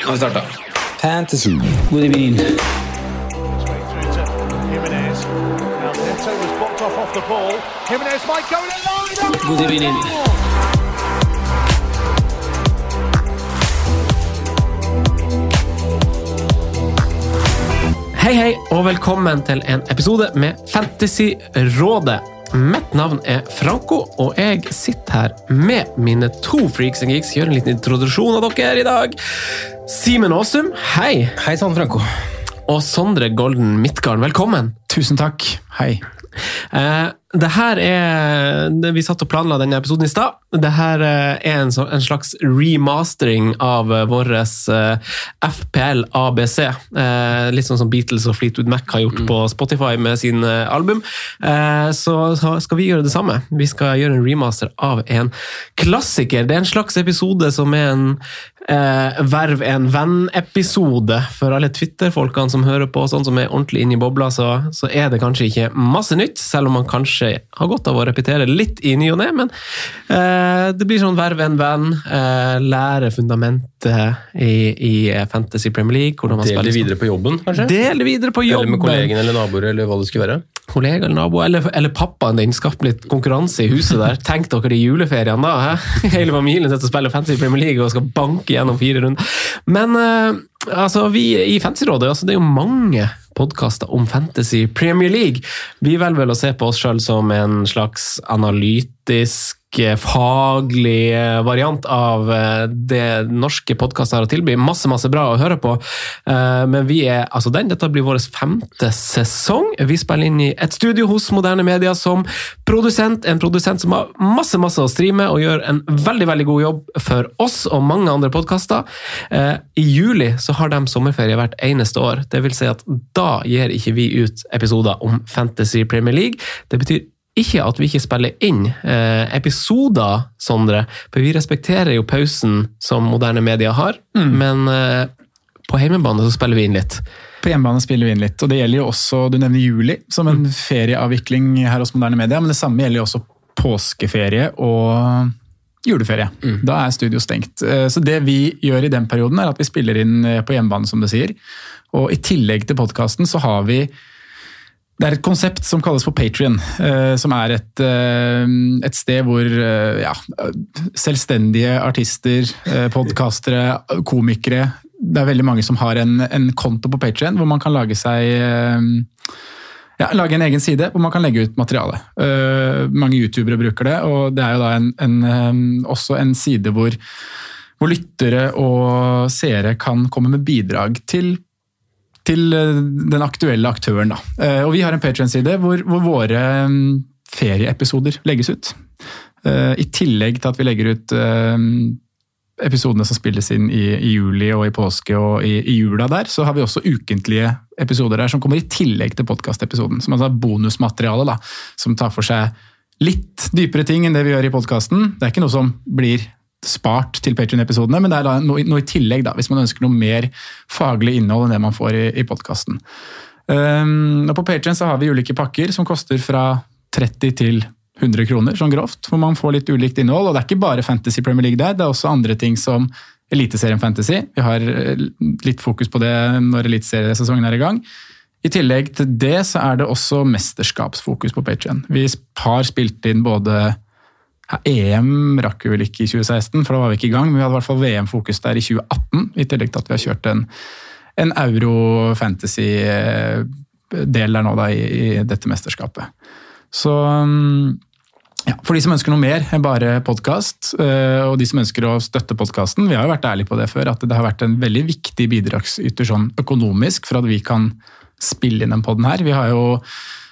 Nå har vi starta. Fantasy. God evening. God evening. Hei, hei, og velkommen til en episode med Fantasyrådet. Mitt navn er Franco, og jeg sitter her med mine to freaks and geeks. Gjør en liten introduksjon av dere i dag. Simen Aasum, hei. Hei sann, Franco. Og Sondre Golden Midtgarden, velkommen. Tusen takk. Hei. Eh, det her er Vi satt og planla denne episoden i stad. Det her eh, er en, slags remastering av eh, vår eh, FPL ABC. Litt sånn som Beatles og Fleetwood Mac har gjort på Spotify med sin album. Så, skal vi gjøre det samme. Vi skal gjøre en remaster av en klassiker. Det er en slags episode som er en eh, Verv en venn-episode. For alle Twitter-folkene som hører på, sånn som er ordentlig inne i bobla, så, så er det kanskje ikke masse nytt, selv om man kanskje har godt av å repetere litt i ny og ne. Men eh, det blir sånn verv en venn, eh, lære fundamentet i, i Fantasy Premier League. hvordan man Del det videre på jobben, kanskje? Del det videre på jobben! Eller med kollegen eller naboer, eller hva det skulle være. Kollega eller nabo, eller, eller pappaen din. Skaff litt konkurranse i huset der. Tenk dere de juleferiene da. He? Hele familien sitter og spiller Fantasy Premier League og skal banke gjennom fire runder. Men eh, altså, vi i Fantasyrådet, altså, det er jo mange podkaster om Fantasy Premier League. Vi velger vel å se på oss sjøl som en slags analytisk faglig eh, variant av eh, det norske podkaster har å tilby. Masse masse bra å høre på. Eh, Men vi er altså den. Dette blir vår femte sesong. Vi spiller inn i et studio hos Moderne Media som produsent. En produsent som har masse masse å stri med og gjør en veldig veldig god jobb for oss og mange andre podkaster. I juli så har de sommerferie hvert eneste år. Det vil si at da gir ikke vi ut episoder om Fantasy Premier League. Det betyr ikke at vi ikke spiller inn eh, episoder, Sondre. For vi respekterer jo pausen som moderne media har, men eh, på hjemmebane så spiller vi inn litt. På hjemmebane spiller vi inn litt, og det gjelder jo også, du nevner juli som en ferieavvikling her hos Moderne Media, men det samme gjelder jo også påskeferie og juleferie. Da er studio stengt. Eh, Så det vi gjør i den perioden er at vi spiller inn eh, på hjemmebane, som du sier. Og i tillegg til podkasten så har vi det er et konsept som kalles for Patrion, som er et, eh, et sted hvor eh, ja, selvstendige artister, eh, podkastere, komikere Det er veldig mange som har en, en konto på Patrion hvor man kan lage seg eh, ja, lage en egen side hvor man kan legge ut materiale. Eh, mange youtubere bruker det, og det er jo da en, en, eh, også en side hvor, hvor lyttere og seere kan komme med bidrag til til eh, den aktuelle aktøren. Da. Eh, Og vi har en Patreon-side hvor, hvor våre mm, ferieepisoder legges ut. Eh, I tillegg til at vi legger ut episodene som spilles inn i, i juli og i påske og i, i jula der, så har vi også ukentlige episoder der som kommer i tillegg til podkastepisoden. Som altså er bonusmateriale, da, som tar for seg litt dypere ting enn det vi gjør i podkasten. Det er ikke noe som blir spart til Patreon-episodene, men det er noe, noe i tillegg, da, hvis man ønsker noe mer faglig innhold enn det man får i, i podkasten. Um, og på Patreon så har vi ulike pakker som koster fra 30 til 100 kroner, sånn grovt, hvor man får litt ulikt innhold. Og det er ikke bare Fantasy Premier League der, det er også andre ting som Eliteserien Fantasy. Vi har eh, litt fokus på det når eliteseriesesongen er i gang. I tillegg til det så er det også mesterskapsfokus på Patreon. Vi har spilt inn både EM rakk vi vel ikke i 2016, for da var vi ikke i gang, men vi hadde i hvert fall VM-fokus der i 2018, i tillegg til at vi har kjørt en, en euro fantasy eh, der nå da, i, i dette mesterskapet. Så mm, ja, For de som ønsker noe mer enn bare podkast, og de som ønsker å støtte podkasten Vi har jo vært ærlige på det før, at det har vært en veldig viktig bidragsyter sånn økonomisk for at vi kan spille inn den poden her. Vi har jo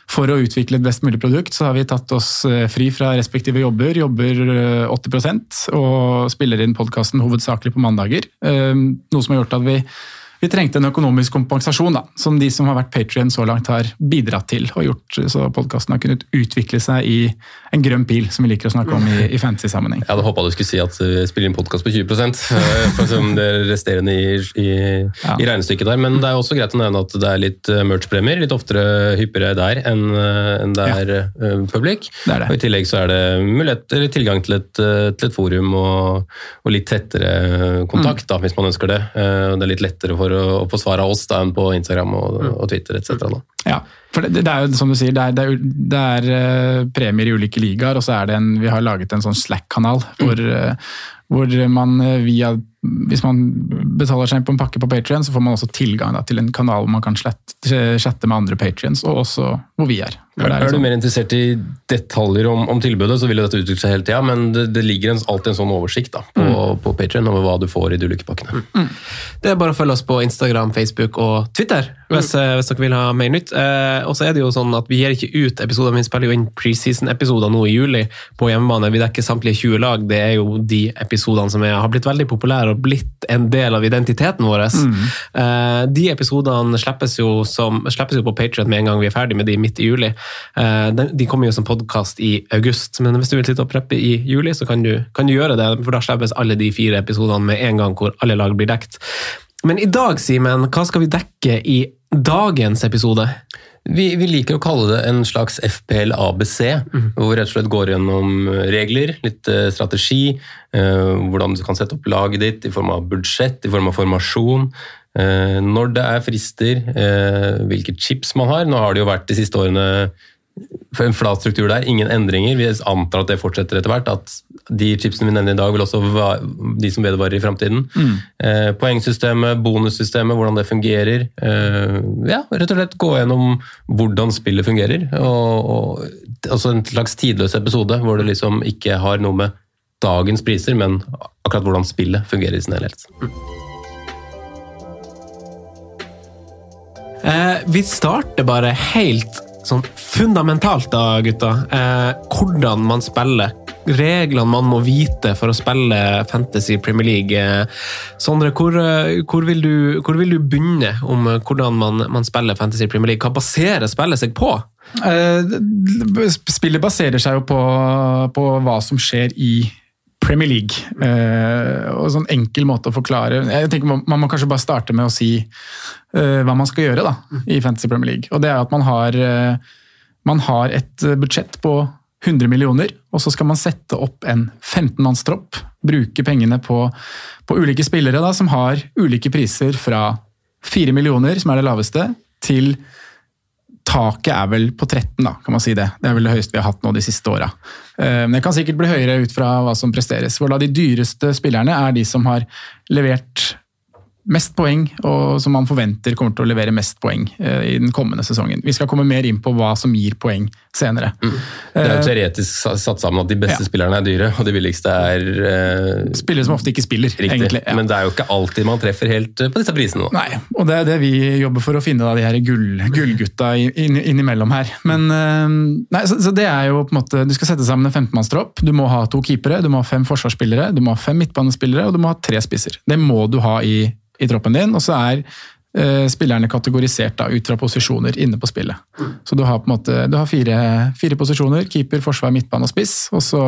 for å utvikle et best mulig produkt, så har vi tatt oss eh, fri fra respektive jobber. Jobber 80% og spiller inn podkasten hovedsakelig på mandager. Noe som har gjort at vi vi trengte en økonomisk kompensasjon, da, som de som har vært Patrion så langt har bidratt til. og gjort Så podkasten har kunnet utvikle seg i en grønn pil, som vi liker å snakke om i, i fantasy-sammenheng. Jeg hadde håpa du skulle si at vi spiller inn podkast på 20 eh, for som det resterende i, i, ja. i, regnestykket der. Men det er også greit å nevne at det er litt eh, merch-premier, litt oftere hyppigere der enn, eh, enn det er ja. public. Det er det. Og I tillegg så er det mulighet, eller tilgang til et, til et forum og, og, litt tettere kontakt, mm. da, hvis man ønsker det. Det er litt lettere for å, å få svar av oss da, enn på Instagram og, mm. og Twitter etc. Ja, for det, det, er jo som du sier, det er, det er, er uh, premier i ulike ligaer, og så er det en, vi har laget en sånn Slack-kanal mm. hvor, uh, hvor man uh, via hvis man betaler seg på en pakke på Patrion, så får man også tilgang da, til en kanal hvor man kan chatte med andre patrions, og også hvor vi er. Er, er, du mer interessert i detaljer om, om tilbudet, så vil dette utvikle seg hele tida, men det, det ligger en, alltid en sånn oversikt da, på, mm. på Patrion over hva du får i de ulike pakkene. Mm. Det er bare å følge oss på Instagram, Facebook og Twitter hvis, mm. hvis dere vil ha mer nytt. Eh, og så er det jo sånn at Vi gir ikke ut episoder, vi spiller jo inn preseason-episoder nå i juli på hjemmebane. Vi dekker samtlige 20 lag. Det er jo de episodene som er, har blitt veldig populære og blitt en del av identiteten vår. Mm. Eh, de episodene slippes jo, som, slippes jo på Patrion med en gang vi er ferdig med de midt i juli. Eh, de, kommer jo som podkast i august, men hvis du vil sitte og preppe i juli, så kan du, kan du gjøre det. For da slippes alle de fire episodene med en gang hvor alle lag blir dekt. Men i dag, Simen, hva skal vi dekke i dagens episode? Vi, vi, liker å kalle det en slags FPL ABC, mm. hvor vi rett og slett går gjennom regler, litt eh, strategi, eh, hvordan du kan sette opp laget ditt i form av budsjett, i form av formasjon. Eh, når det er frister, eh, hvilke chips man har. Nå har det jo vært de siste årene en flat struktur der, ingen endringer. Vi antar at det fortsetter etter hvert. At de chipsene vi nevner i dag, vil også være de som vedvarer i framtiden. Mm. Eh, poengsystemet, bonussystemet, hvordan det fungerer. Eh, ja, rett og slett gå gjennom hvordan spillet fungerer. Og, og altså en slags tidløs episode hvor det liksom ikke har noe med dagens priser, men akkurat hvordan spillet fungerer i sin helhet. Mm. Eh, vi starter bare helt sånn fundamentalt, da, gutta. Eh, hvordan man spiller. Reglene man må vite for å spille Fantasy Premier League. Eh, Sondre, hvor, eh, hvor, vil, du, hvor vil, du, begynne om hvordan man, man, spiller Fantasy Premier League? Hva baserer spillet seg på? Eh, spillet baserer seg jo på, på hva som skjer i Premier League. Eh, og sånn enkel måte å forklare Jeg tenker man, må kanskje bare starte med å si eh, hva man skal gjøre da, i Fantasy Premier League. Og det er at man har, eh, man har et budsjett på 100 millioner, og så skal man sette opp en 15-mannstropp. Bruke pengene på, på ulike spillere da, som har ulike priser fra 4 millioner, som er det laveste, til Taket er vel på 13, da, kan man si det. Det er vel det høyeste vi har hatt nå de siste åra. Eh, men det kan sikkert bli høyere ut fra hva som presteres. For da De dyreste spillerne er de som har levert mest poeng, og som man forventer kommer til å levere mest poeng eh, i den kommende sesongen. Vi skal komme mer inn på hva som gir poeng senere. Mm. Det er jo eh, teoretisk satt sammen at de beste ja. spillerne er dyre, og de billigste er uh, Spillere som ofte ikke spiller, riktig. egentlig. Ja. Men det er jo ikke alltid man treffer helt på disse prisene. Nei, og det er det vi jobber for å finne, da, de her gull, gullgutta innimellom her. Men nei, så, så, det er jo på en måte Du skal sette sammen en 15-mannstropp. Du må ha to keepere, du må ha fem forsvarsspillere, du må ha fem midtbanespillere, og du må ha tre spisser. Det må du ha i i troppen din, og så er uh, spillerne kategorisert da, ut fra posisjoner inne på spillet. Så du har måte, du har fire, fire posisjoner, keeper, forsvar, midtbane og spiss, og så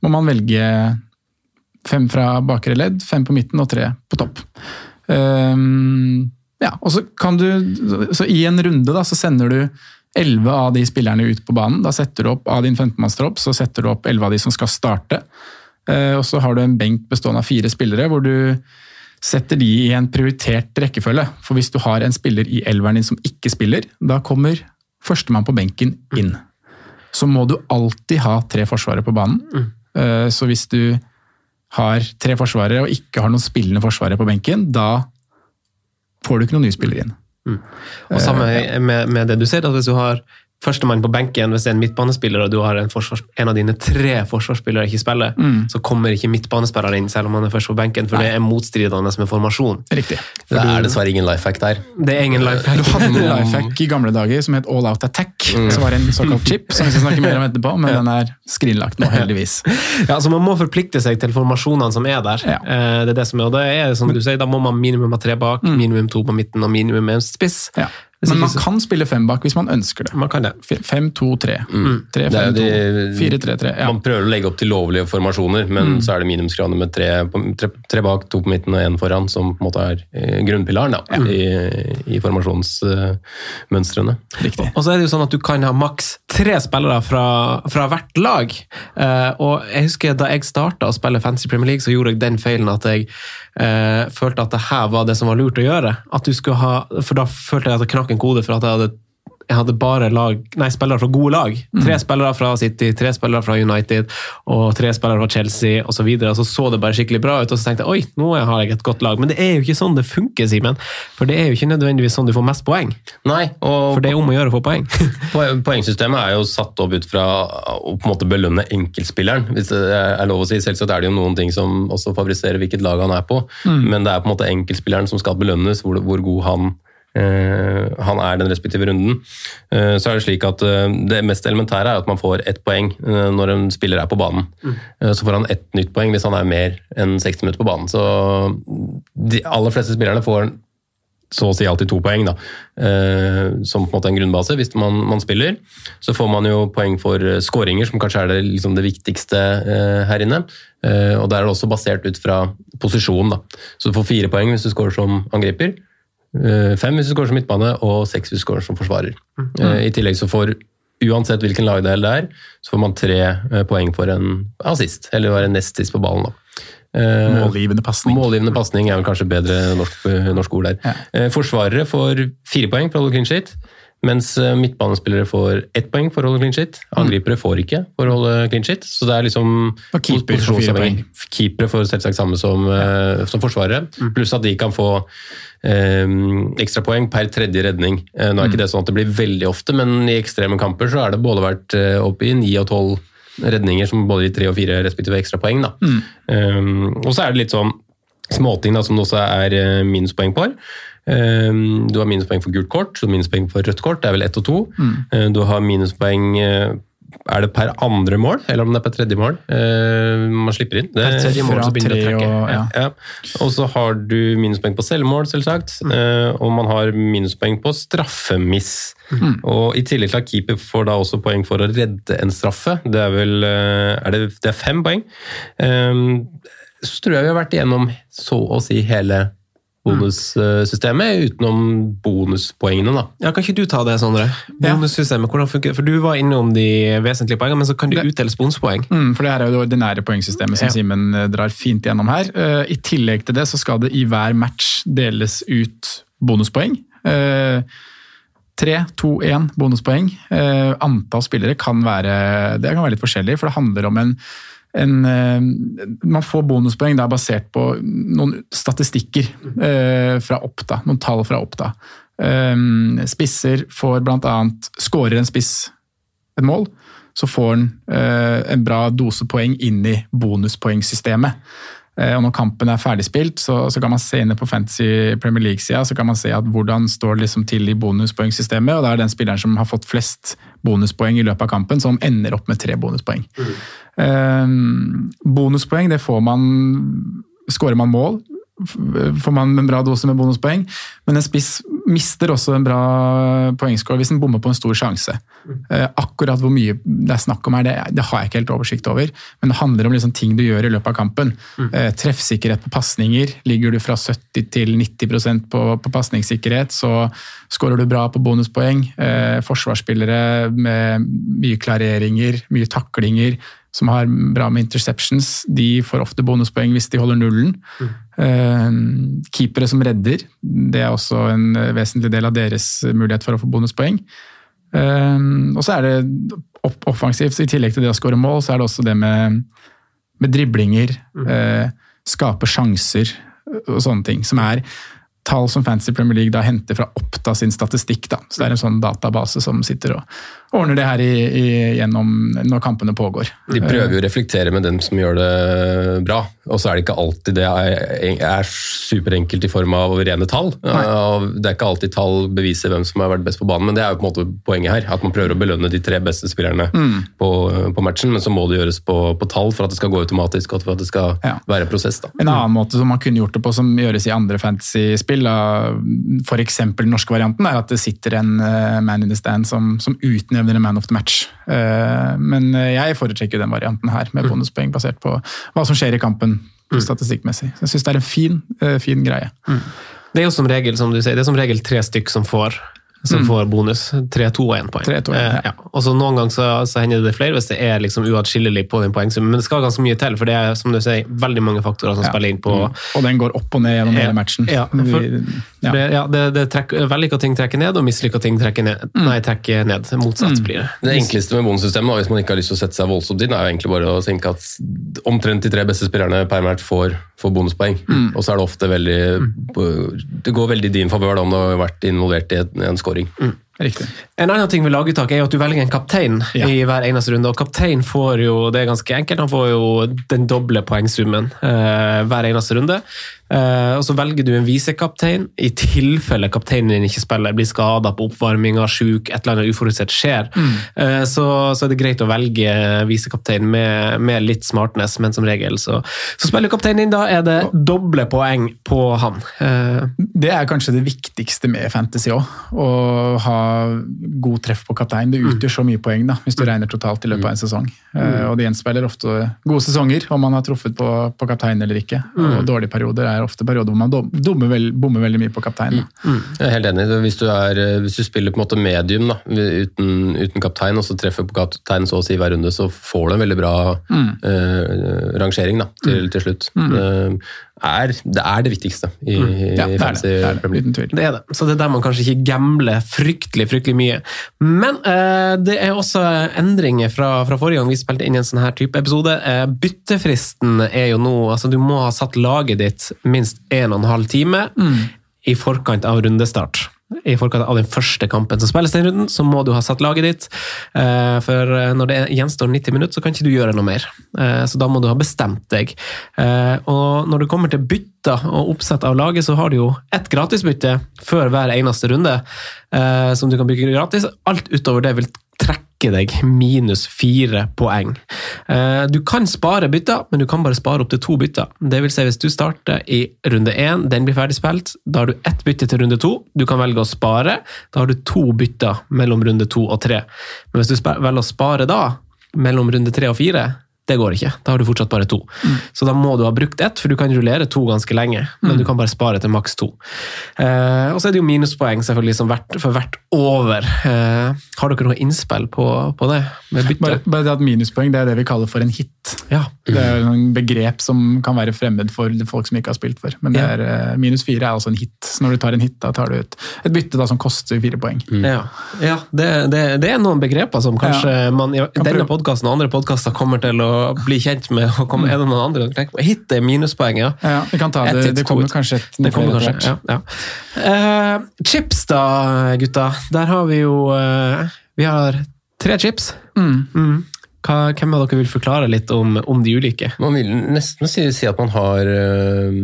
må man velge fem fra bakre ledd, fem på midten og tre på topp. Um, ja, og så kan du, så I en runde da, så sender du elleve av de spillerne ut på banen. Da setter du opp av din 15-mannstropp så setter du opp elleve av de som skal starte. Uh, og så har du en benk bestående av fire spillere, hvor du setter de i en prioritert rekkefølge. For hvis du har en spiller i elveren din som ikke spiller, da kommer førstemann på benken inn. Så må du alltid ha tre forsvarere på banen. Mm. Så hvis du har tre forsvarere og ikke har noen spillende forsvarere på benken, da får du ikke noen nye spillere inn. Og samme med, med det du ser, at hvis du har førstemann på benken, hvis det er en midtbanespiller og du har en, forsvars, en av dine tre forsvarsspillere ikke spiller, så kommer ikke midtbanespilleren inn selv om han er først på benken, for det er motstridende med formasjon. Riktig. Det er dessverre ingen life hack der. Det er ingen life Du hadde en life hack i gamle dager som het All Out Attack. Som var en såkalt chip, som vi skal snakke mer om etterpå, men den er skrinlagt nå, heldigvis. Ja, så Man må forplikte seg til formasjonene som er der. Ja. Eh, det er det som er, og det er som du sier, Da må man minimum ha tre bak, minimum to på midten og minimum en spiss. Ja. Men man kan spille fem bak hvis man ønsker det. Man kan det. Fem, to, tre. Tre, Det er fem, to, fire, tre, tre. Ja. Man prøver å legge opp til lovlige formasjoner, men så er det minimumskravene med tre, tre, tre bak, to på midten og én foran, som på en måte er eh, grunnpilaren da, i, i formasjonsmønstrene. Riktig. Og så er det jo sånn at du kan ha maks tre spillere fra, fra hvert lag. Eh, og jeg husker da jeg starta å spille Fancy Premier League, så gjorde jeg den feilen at jeg eh, følte at det her var det som var lurt å gjøre. At du ha, For da følte jeg at det knakk en kode for at jeg hadde jeg hadde bare lag, nei, spillere fra gode lag. Tre spillere fra City, tre spillere fra United og tre spillere fra Chelsea osv. Så, videre. så så det bare skikkelig bra ut, og så tenkte jeg oi, nå har jeg et godt lag. Men det er jo ikke sånn det funker, Simen. For det er jo ikke nødvendigvis sånn du får mest poeng. Nei, og For det er om å gjøre å få poeng. Poeng- Poengsystemet er jo satt opp ut fra å på en måte belønne enkeltspilleren. hvis det er lov å si. Selvsagt er det jo noen ting som også favoriserer hvilket lag han er på, men det er på en måte enkeltspilleren som skal belønnes, hvor, hvor god han eh, han er den respektive runden. Eh, så er det slik at eh, det mest elementære er at man får ett poeng eh, når en spiller er på banen. Eh, så får han ett nytt poeng hvis han er mer enn 60 minutter på banen. Så de aller fleste spillerne får så å si alltid to poeng, da, eh, som på en måte en grunnbase hvis man, man spiller. Så får man jo poeng for eh, skåringer, som kanskje er det, liksom det viktigste eh, her inne. Eh, og der er det også basert ut fra posisjon. Da. Så du får fire poeng hvis du skårer som angriper, eh, fem hvis du skårer som midtbane, og seks hvis du skårer som forsvarer. Mm. I tillegg så får Uansett hvilken lagdel det er, så får man tre eh, poeng for en assist, eller være nest sist på ballen. da. Eh, Målgivende pasning. Målgivende pasning er vel kanskje bedre norsk, norsk ord der. Ja. Forsvarere får fire poeng på holde clean sheet, mens eh, midtbanespillere får ett poeng for å holde clean shit. Angripere får ikke for å holde clean shit. Så det er liksom Og keeper får fire. Keepere får selvsagt samme som, eh, som forsvarere, pluss at de kan få eh, ekstrapoeng per tredje redning. Eh, nå er ikke det sånn at det blir veldig ofte, men i ekstreme kamper så har det både vært eh, opp i ni og tolv redninger som både gir tre og fire respektive ekstrapoeng. Mm. Um, og så er det litt sånn småting da, som det også er eh, minuspoeng på. Um, du har minuspoeng for gult kort, så minuspoeng for rødt kort. Det er vel ett og to. Mm. du har minuspoeng uh, Er det per andre mål, eller om det er per tredje mål? Uh, man slipper inn. Det, Per tredje mål så begynner det å trekke. og- ja. ja. Og så har du minuspoeng på selvmål, selvsagt. Uh, og man har minuspoeng på straffemiss. Og I tillegg til at keeper får da også poeng for å redde en straffe. Det er vel er det, det er fem poeng. Um, så tror jeg vi har vært igjennom så å si hele bonussystemet, utenom bonuspoengene, da. Ja, Kan ikke du ta det, Sondre? Bonussystemet, hvordan funker det? For Du var innom de vesentlige poengene, men så kan det utdeles bonuspoeng. Mm, for det her er jo det ordinære poengsystemet som Ja. Simen eh, drar fint gjennom her. Eh, I tillegg til det så skal det i hver match deles ut bonuspoeng. Eh, Tre, to, én bonuspoeng. Eh, antall spillere kan være, det kan være litt forskjellig, for det handler om en, en eh, Man får bonuspoeng da basert på noen statistikker eh, fra Oppda, noen tall fra Oppda. Eh, spisser får bl.a. Skårer en spiss et mål, så får han en bra dose poeng inn i bonuspoengsystemet. Eh, og når kampen er ferdigspilt, så, så kan man se inne på Fantasy Premier League-sida så kan man se at hvordan står liksom til i bonuspoengsystemet. og Det er den spilleren som har fått flest bonuspoeng i løpet av kampen, som ender opp med tre bonuspoeng. Eh, bonuspoeng det får man Skårer man mål, får man en bra dose med bonuspoeng. Men en spiss mister også en bra poengscore hvis en bommer på en stor sjanse. Eh, Akkurat hvor mye det er snakk om her, det, det har jeg ikke helt oversikt over. Men det handler om liksom ting du gjør i løpet av kampen. Mm. Treffsikkerhet på pasninger. Ligger du fra 70 til 90 på, på pasningssikkerhet, så skårer du bra på bonuspoeng. Eh, Forsvarsspillere med mye klareringer, mye taklinger som har bra med interceptions, de får ofte bonuspoeng hvis de holder nullen. Eh, keepere som redder, det er også en eh, vesentlig del av deres mulighet for å få bonuspoeng. Eh, og så er det offensivt, i tillegg til det å skåre mål, så er det også det med, med driblinger, eh, skape sjanser og sånne ting. Som er tall som Fantasy Premier League da henter fra Oppta sin statistikk. da. Så Det er en sånn database som sitter og ordner det her i, i, gjennom når kampene pågår. De prøver jo å reflektere med dem som gjør det bra, og så er det ikke alltid det er, er superenkelt i form av rene tall. Nei. Det er ikke alltid tall beviser hvem som har vært best på banen, men det er jo på en måte poenget her. At man prøver å belønne de tre beste spillerne Mm. på, på matchen, men så må det gjøres på, på tall for at det skal gå automatisk og for at det skal være en prosess. da. En annen måte som man kunne gjort det på, som gjøres i andre fantasy-spill, f.eks. den norske varianten, er at det sitter en eh, man in the stand som, som utnevner en man of the match. Eh, Men eh, jeg foretrekker den varianten her, med bonuspoeng basert på hva som skjer i kampen statistikkmessig. Så jeg syns det er en fin, fin greie. Det er jo som regel som du sier, det er som regel tre stykk som får, som Mm. får bonus. Tre, to og 1 poeng. Tre, to og ja. Eh, ja. Og så Noen ganger så, så hender det flere hvis det er liksom uatskillelig på den poengsummen. Men det skal ganske mye til, for det er som du sier, veldig mange faktorer som Ja. spiller inn på Mm. Og den går opp og ned gjennom Ja. hele matchen. Ja, for- For Det, ja, det, det trekker, Vellykka ting trekker ned, og mislykka ting trekker ned. Mm. Nei, trekker ned. Motsatt blir det. Det enkleste med bonussystemet, hvis man ikke har lyst til å sette seg voldsomt inn, er jo egentlig bare å tenke at omtrent de tre beste spillerne per match får, får bonuspoeng. Mm. Og så er det ofte veldig Det går veldig i din favør om du har vært involvert i en, en scoring. Riktig. En annen ting med laguttak er at du velger en kaptein Ja. i hver eneste runde. og Kaptein får jo, det er ganske enkelt, han får jo den doble poengsummen eh, hver eneste runde. Eh, og Så velger du en visekaptein i tilfelle kapteinen din ikke spiller, blir skada på oppvarminga, sjuk, et eller annet uforutsett skjer. Eh, så, så er det greit å velge visekaptein med, med litt smartness, men som regel så, så spiller kapteinen din. Da er det doble poeng på han. Eh, Det er kanskje det viktigste med fantasy òg. Å ha god treff på kaptein. Det utgjør så mye poeng da, hvis du regner totalt i løpet av en sesong. Eh, Og det gjenspeiler ofte gode sesonger, om man har truffet på, på kaptein eller ikke. Og dårlige perioder er ofte perioder hvor man bommer veldig mye på kaptein. da. Jeg er helt enig. Hvis du, er, hvis du spiller på en måte medium da, uten, uten kaptein, og så treffer på kaptein så å si hver runde, så får du en veldig bra eh, rangering da, til, til slutt. Det, er, det er det viktigste i, i Ja, det er det. det, er det. Det er det. Så det er der man kanskje ikke gambler fryktelig fryktelig mye. Men eh, det er også endringer fra, fra forrige gang vi spilte inn i en sånn her type episode. Eh, byttefristen er jo nå altså Du må ha satt laget ditt minst en og en halv time i forkant av rundestart. I forkant av den første kampen som spilles den runden, så må du ha satt laget ditt. Eh, for eh, når det gjenstår 90 minutter, så kan ikke du gjøre noe mer. Eh, så da må du ha bestemt deg. Og når det kommer til bytter og oppsett av laget, så har du jo ett gratisbytte før hver eneste runde, som du kan bruke gratis. Alt utover det vil trekke deg minus fire poeng. Eh, Du kan spare bytter, men du kan bare spare opp til to bytter. Det vil si hvis du starter i runde én, den blir ferdig spilt, da har du ett bytte til runde to. Du kan velge å spare, da har du to bytter mellom runde to og tre. Men hvis du velger å spare da, mellom runde tre og fire, det går ikke. Da har du fortsatt bare to. Så da må du ha brukt ett, for du kan rullere to ganske lenge. Men du kan bare spare til maks to. Eh, og så er det jo minuspoeng selvfølgelig som hvert, for hvert over. Eh, har dere noe innspill på, på det? Bare, bare det at minuspoeng det er det vi kaller for en hit. Ja. Det er noen begrep som kan være fremmed for folk som ikke har spilt før. Men det Ja. er, eh, minus fire er altså en hit. Så når du tar en hit, da tar du ut et bytte da som koster fire poeng. Ja, ja det, det, det er noen begreper som kanskje man i Kan denne podkasten og andre podkaster kommer til å bli kjent med. og komme, en eller noen andre som tenker på? Hit er minuspoeng, ja. Ja, vi kan ta det. Det kommer kanskje et Det kommer kanskje, ja. ja. Uh, chips da, gutta. Der har vi jo uh, Vi har tre chips. Mm. Mm. Hva, hvem av dere vil forklare litt om, om de ulike? Man vil nesten si, si at man har eh,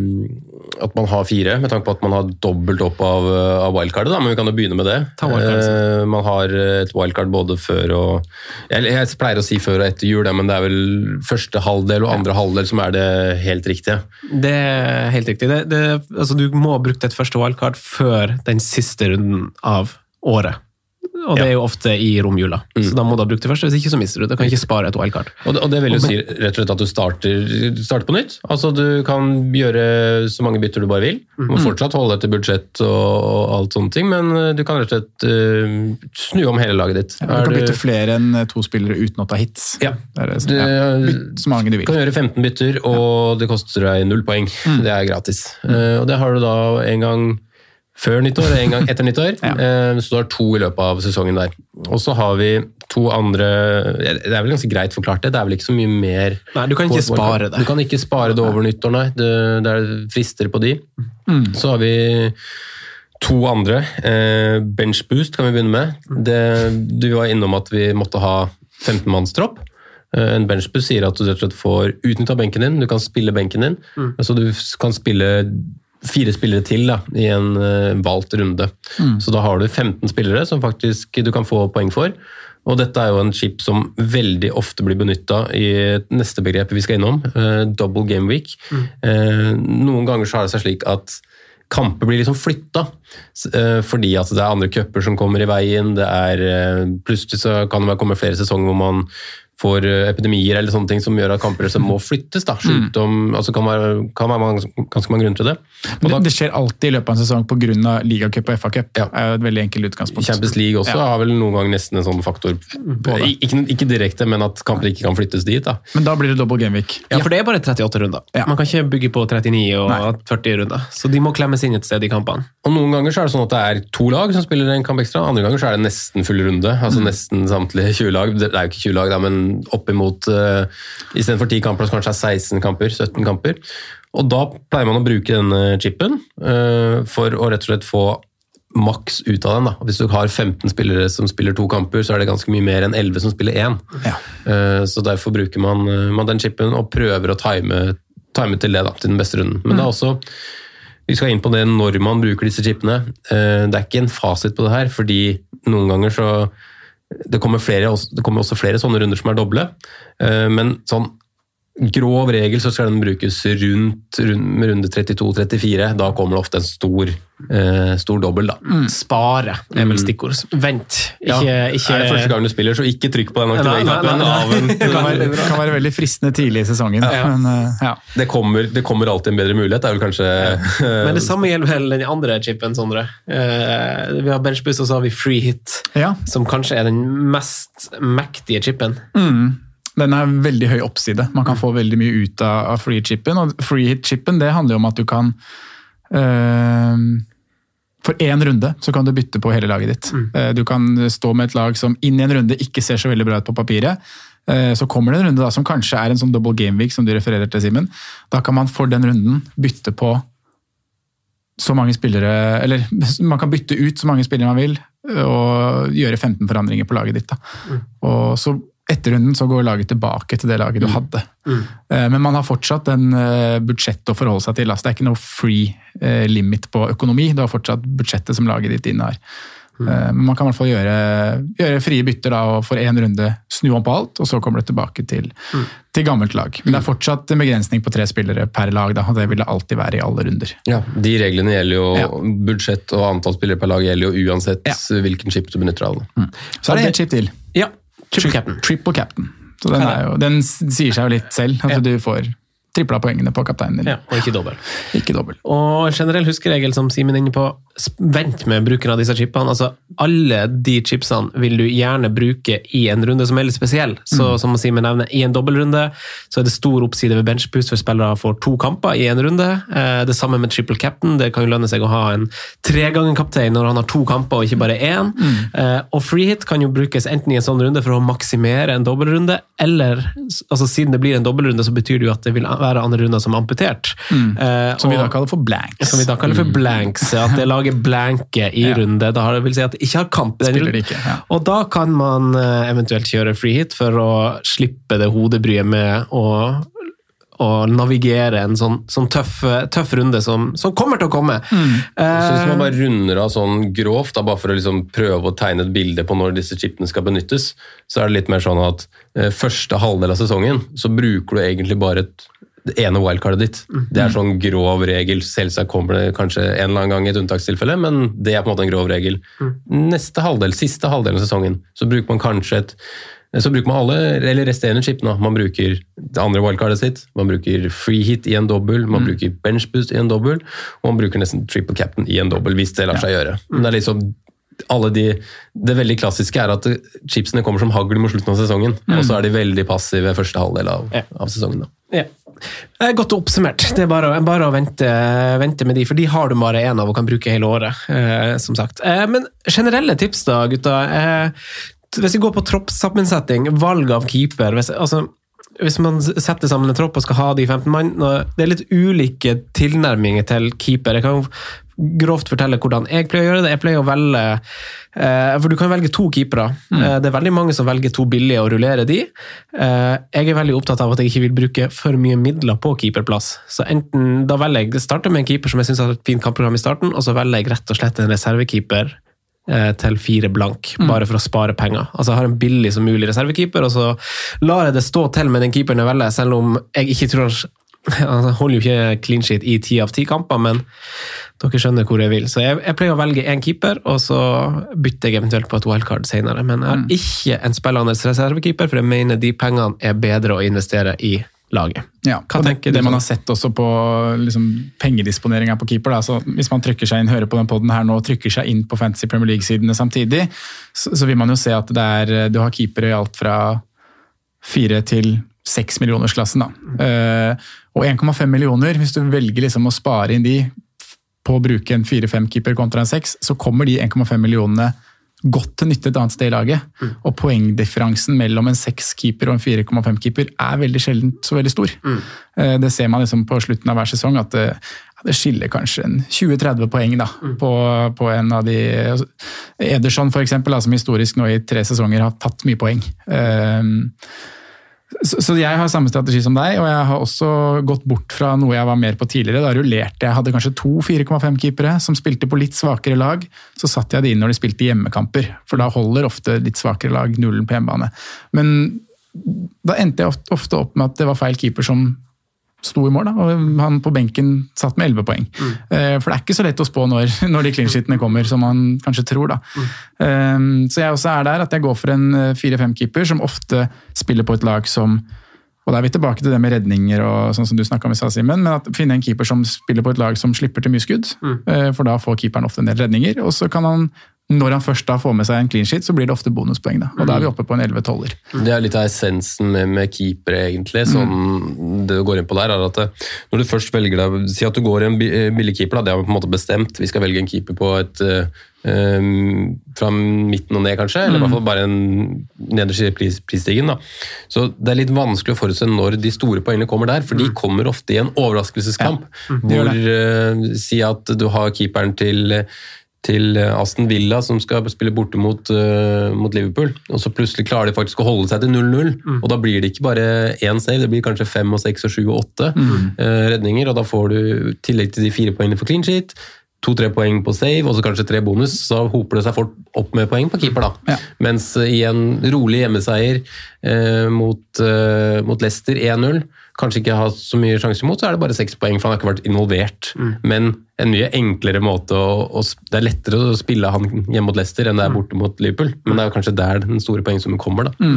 at man har fire, med tanke på at man har dobbelt opp av, eh, av wildcardet. Da, men vi kan jo begynne med det. Eh, man har et wildcard både før og jeg, jeg pleier å si før og etter jul, men det er vel første halvdel og andre halvdel som er det helt riktige. Det er helt riktig. Det, det, altså, du må ha brukt et første wildcard før den siste runden av året. Og det er jo ofte i romjula. Så da må du ha brukt det første, hvis ikke så mister du det. Du kan ikke spare et wildcard. Og og det vil jo si rett og slett at du starter, starter på nytt. Altså Du kan gjøre så mange bytter du bare vil. Du må fortsatt holde til budsjett og, og alt sånne ting, men eh, du kan rett og slett uh, snu om hele laget ditt. Ja, du kan bytte flere enn to spillere uten å ta hits. Ja. Det det, Du- ja. Bytt så mange du vil. Du kan gjøre 15 bytter, og det koster deg null poeng. Det er gratis. Eh, og det har du da en gang før nyttår og en gang etter nyttår. ja. så du har to i løpet av sesongen der. Og så har vi to andre Det er vel ganske greit forklart, det. Det er vel ikke så mye mer Nei, du kan ikke på- spare det. Du kan ikke spare det over nyttår, nei. Det, det er frister på de. Så har vi to andre. Benchboost kan vi begynne med. Det, du var innom at vi måtte ha 15-mannstropp. Eh, en benchboost sier at du rett og slett får utnytta benken din, du kan spille benken din. Så du kan spille fire spillere til da, i en uh, valgt runde. Så da har du 15 spillere som faktisk du kan få poeng for. Og dette er jo en chip som veldig ofte blir benytta i neste begrep vi skal innom, uh, double game week. Eh, noen ganger så har det seg slik at kamper blir liksom flytta, eh, fordi at det er andre cuper som kommer i veien. Det er, plutselig så kan det komme flere sesonger hvor man får eh, epidemier eller sånne ting som gjør at kamper som må flyttes. Da. Sykdom, altså kan være, kan være mange, ganske mange grunner til det. Men da, det, det skjer alltid i løpet av en sesong pga. ligacup og FA-cup. Det er jo et veldig enkelt utgangspunkt. Champions League også Ja. har vel noen gang nesten en sånn faktor. det. Ikke, ikke direkte, men at kamper ikke kan flyttes dit. da. Men da blir det double game week. Ja, for det er bare 38 runder. Ja. Man kan ikke bygge på 39 og Nei. 40 runder. Så de må klemmes inn et sted i kampene. Og Noen ganger så er det sånn at det er to lag som spiller en kamp ekstra, andre ganger så er det nesten full runde. altså Nesten samtlige 20 lag. Det er jo ikke 20 lag, da, men oppimot uh, Istedenfor 10 kamper, så kanskje er 16 kamper, 17 kamper. Og da pleier man å bruke denne chipen uh, for å rett og slett få maks ut av den. da. Hvis du har 15 spillere som spiller to kamper, så er det ganske mye mer enn 11 som spiller én. Ja. Uh, Så derfor bruker man, eh, man den chipen og prøver å time, time til det, da, til den beste runden. Men det er også vi skal inn på det når man bruker disse chipene. Eh, Det er ikke en fasit på det her, fordi noen ganger så Det kommer, flere, det kommer også flere sånne runder som er doble, Eh, men sånn grov regel så skal den brukes rundt, rundt med runde 32-34. Da kommer det ofte en stor, eh, stor dobbel, da. Spare er vel stikkord. Vent. Ikke, Ja. ikke Er det første gang du spiller, så ikke trykk på den aktiveringsknappen. Avvent. Det kan være, kan være veldig fristende tidlig i sesongen. Ja. Men, eh, ja. Det kommer, det kommer alltid en bedre mulighet. Det er vel kanskje Men det samme gjelder vel den andre chipen, Sondre. Uh, vi har benchboost, og så har vi free hit, ja. som kanskje er den mest mektige chipen. Den er veldig høy oppside. Man kan få veldig mye ut av, av free chipen. Og free hit-chipen det handler jo om at du kan eh, For én runde så kan du bytte på hele laget ditt. Eh, du kan stå med et lag som inn i en runde ikke ser så veldig bra ut på papiret. Eh, så kommer det en runde da som kanskje er en sånn double game week som du refererer til, Simen. Da kan man for den runden bytte på så mange spillere Eller man kan bytte ut så mange spillere man vil, og gjøre 15 forandringer på laget ditt. Da. Og så etter runden så går laget tilbake til det laget du hadde. Mm. Men man har fortsatt en eh, budsjett å forholde seg til. Altså, det er ikke noe free eh, limit på økonomi. Du har fortsatt budsjettet som laget ditt innehar. Mm. Men man kan i hvert fall gjøre, gjøre frie bytter da, og for én runde snu om på alt, og så kommer det tilbake til, til gammelt lag. Men det er fortsatt en begrensning på tre spillere per lag, da, og det vil det alltid være i alle runder. Ja, De reglene gjelder jo Ja. Budsjett og antall spillere per lag gjelder jo uansett Ja. hvilken chip du benytter av. Så er det en chip til. Ja. Triple captain. Triple captain. Så den, jo, den sier seg jo litt selv. at Ja. du får tripla poengene på kapteinen din. Ja, og ikke dobbel. Ikke dobbel. Og generell huskeregel, som Simen er inne på, vent med bruken av disse chipene. Altså, alle de chipsene vil du gjerne bruke i en runde som er litt spesiell. Så som Simen nevner, i en dobbeltrunde så er det stor oppside ved benchboost for spillere får to kamper i en runde. Eh, Det samme med triple captain. Det kan jo lønne seg å ha en tregangen-kaptein når han har to kamper og ikke bare én. Mm. Og free hit kan jo brukes enten i en sånn runde for å maksimere en dobbeltrunde, eller altså siden det blir en dobbeltrunde, så betyr det jo at det vil være andre runder som er amputert. Eh, Som vi da kaller for blanks. som vi da kaller for blanks, at det lager blanke i Ja. runde. Da har det vil si at det ikke har kamp. den Spiller ikke, ja. Og da kan man eh, eventuelt kjøre free hit for å slippe det hodebryet med å, å navigere en sånn, sånn tøff, tøff runde som, som kommer til å komme. Mm. Så hvis man Eh, bare runder av sånn grovt, da, bare for å liksom prøve å tegne et bilde på når disse chipene skal benyttes, så er det litt mer sånn at eh, første halvdel av sesongen så bruker du egentlig bare et det ene wildcardet ditt. Det er sånn grov regel. Selvsagt kommer det kanskje en eller annen gang i et unntakstilfelle, men det er på en måte en grov regel. Neste halvdel, siste halvdelen av sesongen, så bruker man kanskje et så bruker man alle, eller resterende chipene. Man bruker det andre wildcardet sitt, man bruker free hit i en dobbel, man bruker bench boost i en dobbel, og man bruker nesten triple captain i en dobbel, hvis det lar seg gjøre. Men det er liksom alle de, det veldig klassiske er at chipsene kommer som hagl mot slutten av sesongen, og så er de veldig passive første halvdel av, Ja. av sesongen. Da. Ja. Eh, Godt oppsummert. Det er bare, bare å vente, vente med de, for de har du bare én av og kan bruke hele året. Eh, som sagt. Eh, men generelle tips, da, gutta. Eh, hvis vi går på troppssammensetning, valg av keeper hvis, altså, hvis man setter sammen en tropp og skal ha de 15 mann Det er litt ulike tilnærminger til keeper. Jeg kan jo grovt fortelle hvordan jeg pleier å gjøre det. Jeg pleier å velge eh, For du kan velge to keepere. Mm. Eh, det er veldig mange som velger to billige og rullerer de. Eh, jeg er veldig opptatt av at jeg ikke vil bruke for mye midler på keeperplass. Så enten da velger jeg starter med en keeper som jeg syns har et fint kampprogram i starten, og så velger jeg rett og slett en reservekeeper til fire blank, Mm. bare for å spare penger. Altså Jeg har en billig som mulig reservekeeper, og så lar jeg det stå til med den keeperen jeg velger, selv om jeg ikke tror han Han holder jo ikke clean sheet i ti av ti kamper, men dere skjønner hvor jeg vil. Så jeg, jeg pleier å velge én keeper, og så bytter jeg eventuelt på et wildcard senere. Men jeg har Mm. ikke en spillende reservekeeper, for jeg mener de pengene er bedre å investere i laget. Ja, Hva og det, tenker du det man sånn? har sett også på liksom, pengedisponeringa på keeper. Da. Så hvis man trykker seg inn, hører på den podden her nå, og trykker seg inn på Fantasy Premier League-sidene samtidig, så, så vil man jo se at det er, du har keepere i alt fra fire til seks millionersklassen. Da. Eh, og 1,5 millioner, hvis du velger liksom å spare inn de på å bruke en 4-5 keeper kontra en 6, så kommer de 1,5 millionene godt til nytte et annet sted i laget. Og poengdifferansen mellom en 6-keeper og en 4,5-keeper er veldig sjelden så veldig stor. Mm. Det ser man liksom på slutten av hver sesong, at det, det skiller kanskje en 20-30 poeng da, på, på en av de altså, Ederson eksempel, som historisk nå i tre sesonger har tatt mye poeng. Eh, så, så jeg har samme strategi som deg, og jeg har også gått bort fra noe jeg var mer på tidligere. Da rullerte jeg, hadde kanskje to 4,5-keepere som spilte på litt svakere lag. Så satte jeg det inn når de spilte hjemmekamper, for da holder ofte litt svakere lag nullen på hjemmebane. Men da endte jeg ofte opp med at det var feil keeper som sto i mål, da, og han på benken satt med 11 poeng. Mm. For det er ikke så lett å spå når, når de clean kommer, som man kanskje tror. da. Mm. Så jeg også er der at jeg går for en eh, 4-5-keeper som ofte spiller på et lag som og da er vi tilbake til det med redninger, og sånn som du snakket om i stad, Simen. Men at finne en keeper som spiller på et lag som slipper til mye skudd. Mm. For da får keeperen ofte en del redninger. Og så kan han, når han først da får med seg en clean sheet, så blir det ofte bonuspoeng. da. Og da er vi oppe på en 11-12-er. Det er litt av essensen med, med keepere, egentlig. Sånn det du går inn på der, er at når du først velger deg Si at du går en bi- eh, billig keeper, da, det har vi på en måte bestemt. Vi skal velge en keeper på et eh, um, fra midten og ned, kanskje. Eller i hvert fall bare en nederst i pris, prisstigen. Da. Så det er litt vanskelig å forutse når de store poengene kommer der, for de kommer ofte i en overraskelseskamp. Ja. Mm. hvor uh, Si at du har keeperen til til Aston Villa, som skal spille borte mot, uh, mot Liverpool. Og så plutselig klarer de faktisk å holde seg til 0-0. Og da blir det ikke bare én save, det blir kanskje fem og seks og sju og åtte eh, redninger. Og da får du i tillegg til de fire poengene for clean sheet, to-tre poeng på save, og så kanskje tre bonus. Så hoper det seg fort opp med poeng på keeper, da. Ja. Mens eh, i en rolig hjemmeseier uh, mot, eh, mot Leicester 1-0, kanskje ikke har så mye sjanse imot, så er det bare seks poeng, for han har ikke vært involvert. Men en mye enklere måte å, å Det er lettere å spille han hjemme mot Leicester enn det er borte mot Liverpool, men det er kanskje der den store poengsummen kommer, da.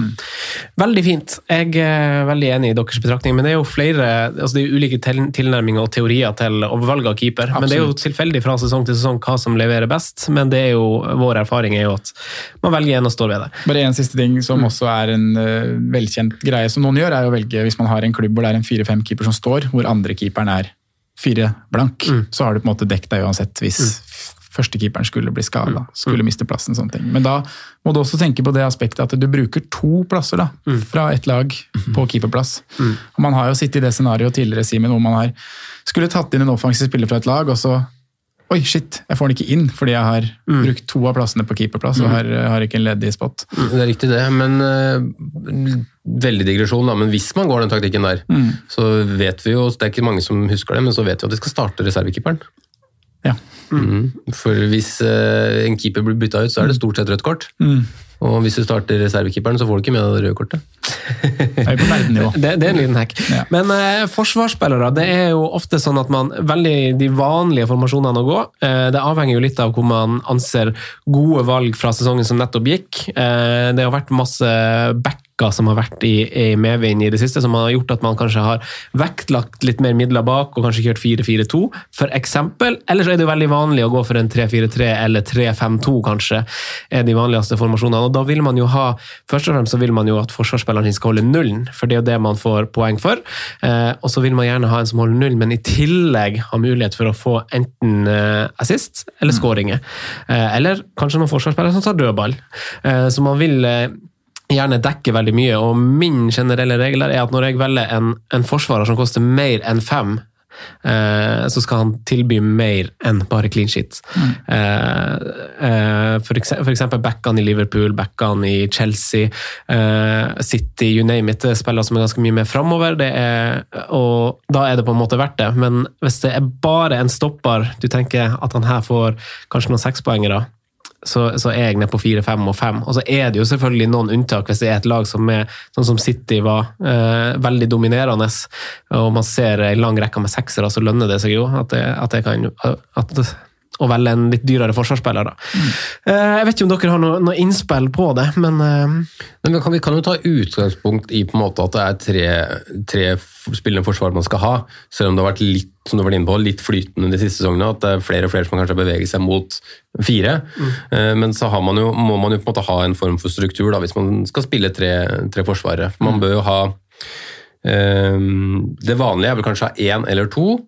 Veldig fint. Jeg er veldig enig i deres betraktning, men det er jo flere altså det er jo ulike tilnærminger og teorier til valg av keeper. Men det er jo tilfeldig fra sesong til sesong hva som leverer best. Men det er jo, vår erfaring er jo at man velger en og står ved det. Bare en siste ting som også er en eh, velkjent greie som noen gjør, er å velge hvis man har en klubb hvor det er en 4-5-keeper som står, hvor andre keeperen er fire blank, så har du på en måte dekket deg uansett hvis førstekeeperen skulle bli skada, skulle miste plassen. sånne ting. Men da må du også tenke på det aspektet at du bruker to plasser da, fra ett lag på keeperplass. Og Man har jo sittet i det scenarioet tidligere, Simen, hvor man har skulle tatt inn en offensiv spiller fra et lag, og så Oi, shit, jeg får den ikke inn fordi jeg har brukt to av plassene på keeperplass og har, har ikke en ledig spot. Det er riktig det, men uh, veldig digresjon da, men hvis man går den taktikken der, så vet vi jo, det er ikke mange som husker det, men så vet vi at de skal starte reservekeeperen. Ja. Mm. For hvis uh, en keeper blir bytta ut, så er det stort sett rødt kort. Og hvis du starter reservekeeperen, så får du ikke med deg det røde kortet. Det. Det, er en liten hack. Ja. Men eh, forsvarsspillere, det er jo ofte sånn at man velger de vanlige formasjonene å gå. Eh, det avhenger jo litt av hvor man anser gode valg fra sesongen som nettopp gikk. Eh, det har vært masse backer som har vært i, i medvind i det siste, som har gjort at man kanskje har vektlagt litt mer midler bak og kanskje kjørt 4-4-2, for eksempel. Eller så er det jo veldig vanlig å gå for en 3-4-3 eller 3-5-2, kanskje, er de vanligste formasjonene. og da vil man jo ha Først og fremst så vil man jo at forsvarsspilleren sin skal holde nullen, for det er jo det man får poeng for. Eh, og så vil man gjerne ha en som holder null, men i tillegg ha mulighet for å få enten eh, assist eller skåringer. Eh, eller kanskje noen forsvarsspillere som tar dødball. Eh, så man vil eh, gjerne dekker veldig mye, og min generelle regel er at når jeg velger en, en forsvarer som koster mer enn fem, eh, så skal han tilby mer enn bare clean shit. Eh, eh, for, ekse- for eksempel backene i Liverpool, backene i Chelsea, eh, City, you name it. Det er spillere som er ganske mye mer framover, det er- og da er det på en måte verdt det. Men hvis det er bare en stopper, du tenker at han her får kanskje noen sekspoengere, så, så er jeg nede på fire, fem og fem. Og så er det jo selvfølgelig noen unntak hvis det er et lag som er sånn som City var, eh, veldig dominerende, og man ser en lang rekke med seksere, så lønner det seg jo at det, at det kan at, å velge en litt dyrere forsvarsspiller. Eh, jeg vet ikke om dere har noe, noe innspill på det, men eh, Men vi kan, vi kan jo ta utgangspunkt i på en måte at det er tre, tre spillende forsvar man skal ha, selv om det har vært litt som du var inne på, litt flytende de siste sesongene. At det er flere og flere som kanskje beveger seg mot fire. Mm. Men så har man jo, må man jo på en måte ha en form for struktur da, hvis man skal spille tre, tre forsvarere. Man bør jo ha eh, Det vanlige er vel kanskje å ha én eller to,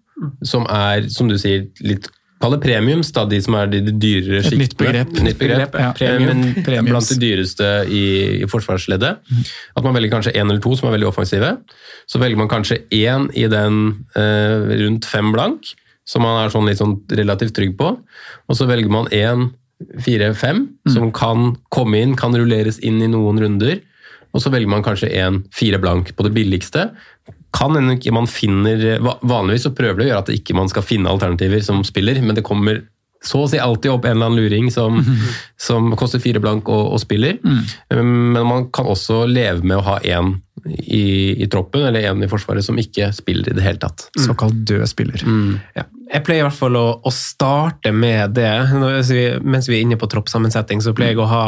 som er, som du sier, litt Kall det premiums, da, de som er de, dyrere dyrere Et nytt begrep. Nytt begrep. Ja, Eh, premium. Men Premiums. blant de dyreste i, i forsvarsleddet. At man velger kanskje én eller to som er veldig offensive. Så velger man kanskje én i den eh, rundt fem blank, som man er sånn litt sånn relativt trygg på. Og så velger man én fire-fem, som kan komme inn, kan rulleres inn i noen runder. Og så velger man kanskje en fire blank på det billigste. Kan hende ikke man finner Vanligvis så prøver det å gjøre at ikke man skal finne alternativer som spiller, men det kommer så å si alltid opp en eller annen luring som, som koster fire blank og, og spiller. Men man kan også leve med å ha én i, i troppen, eller én i forsvaret som ikke spiller i det hele tatt. Såkalt død spiller. Ja. Jeg pleier i hvert fall å, å starte med det. Vi- Mens vi er inne på troppsammensetning, så pleier jeg å ha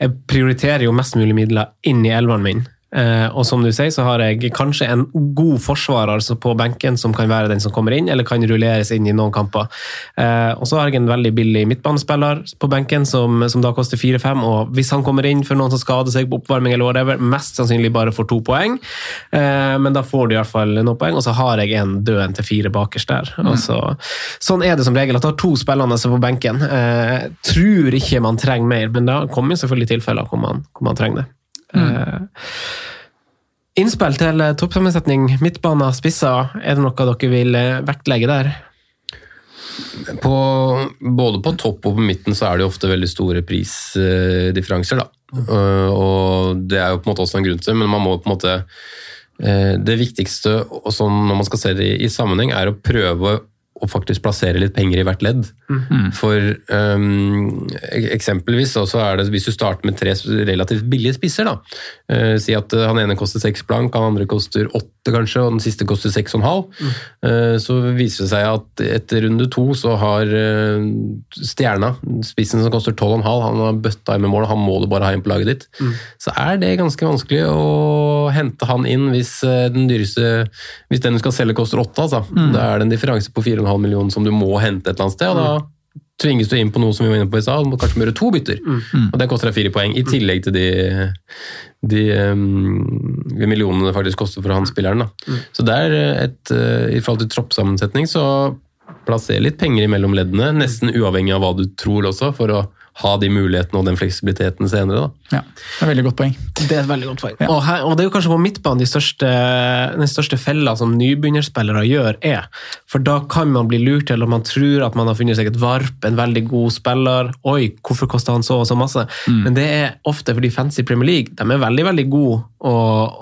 Jeg prioriterer jo mest mulig midler inn i elveren min. Eh, og som du sier, så har jeg kanskje en god forsvarer altså på benken som kan være den som kommer inn, eller kan rulleres inn i noen kamper. Eh, og så har jeg en veldig billig midtbanespiller på benken som, som da koster 4-5, og hvis han kommer inn for noen som skader seg på oppvarming eller whatever, mest sannsynlig bare får to poeng, eh, men da får du i hvert fall noen poeng, og så har jeg en død en til fire bakerst der. Og så, sånn er det som regel, at du har to spillende på benken. Eh, tror ikke man trenger mer, men det kommer selvfølgelig tilfeller hvor man, hvor man trenger det. Eh, Innspill til eh, toppsammensetning, midtbaner, spisser. Er det noe dere vil eh, vektlegge der? På, både på topp og på midten så er det jo ofte veldig store prisdifferanser. da. Og det er jo på en måte også en grunn til det, men man må på en måte Det viktigste sånn når man skal se det i, i sammenheng, er å prøve å faktisk plassere litt penger i hvert ledd. For um, eksempelvis så er det, hvis du starter med tre relativt billige spisser, da. Uh, si at uh, han ene koster seks blank, han andre koster åtte kanskje, og den siste koster seks og en halv. Uh, så viser det seg at etter runde to så har uh, Stjerna, spissen som koster tolv og en halv, han har bøtta inn med mål, han må du bare ha inn på laget ditt. Så er det ganske vanskelig å hente han inn hvis den dyreste Hvis den du skal selge koster åtte, altså. Da er det en differanse på 4,5 millioner som du må hente et eller annet sted. og da tvinges du inn på noe som vi var inne på i stad, du må kanskje gjøre to bytter. Og det koster deg fire poeng, i tillegg til de, de, um, de millionene det faktisk koster for han spilleren. Da. Så det er et, uh, I forhold til troppsammensetning, så plasser litt penger imellom leddene, nesten uavhengig av hva du tror også, for å ha de mulighetene og den fleksibiliteten senere. Da. Ja, det er veldig godt poeng. Det er et veldig godt poeng. Og, her, og det er jo kanskje på midtbanen de største, den største fella som nybegynnerspillere gjør, er. For da kan man bli lurt til at man tror at man har funnet seg et varp, en veldig god spiller. Oi, hvorfor koster han så og så masse? Men det er ofte fordi fancy Premier League de er veldig veldig gode å,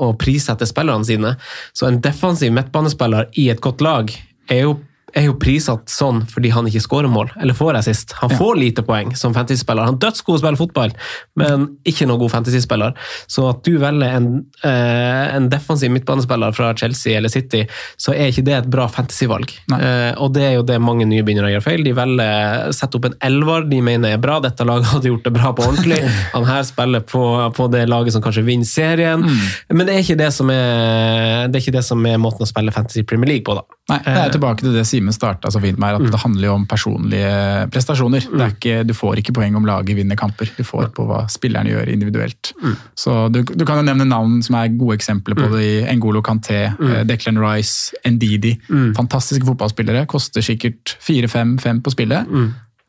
og prissette spillerne sine. Så en defensiv midtbanespiller i et godt lag er jo er jo prissatt sånn fordi han ikke skårer mål, eller får assist. Han får lite poeng som fantasyspiller. Han er dødsgod å spille fotball, men ikke noen god fantasyspiller. Så at du velger en, eh, en defensiv midtbanespiller fra Chelsea eller City, så er ikke det et bra fantasyvalg. Eh, og det er jo det mange nye begynner å gjør feil. De velger sette opp en elver de mener er bra. Dette laget hadde gjort det bra på ordentlig. Han her spiller på, på det laget som kanskje vinner serien. Men det er, ikke det, som er, det er ikke det som er måten å spille Fantasy Premier League på, da. Nei, det er tilbake til det jeg Simen starta så fint med, at det handler jo om personlige prestasjoner. Det er ikke, du får ikke poeng om laget vinner kamper, du får på hva spillerne gjør individuelt. Så du, du kan jo nevne navn som er gode eksempler på det i Ngolo Canté, eh, Declan Rice, Ndidi. Fantastiske fotballspillere. Koster sikkert 4-5-5 på spillet.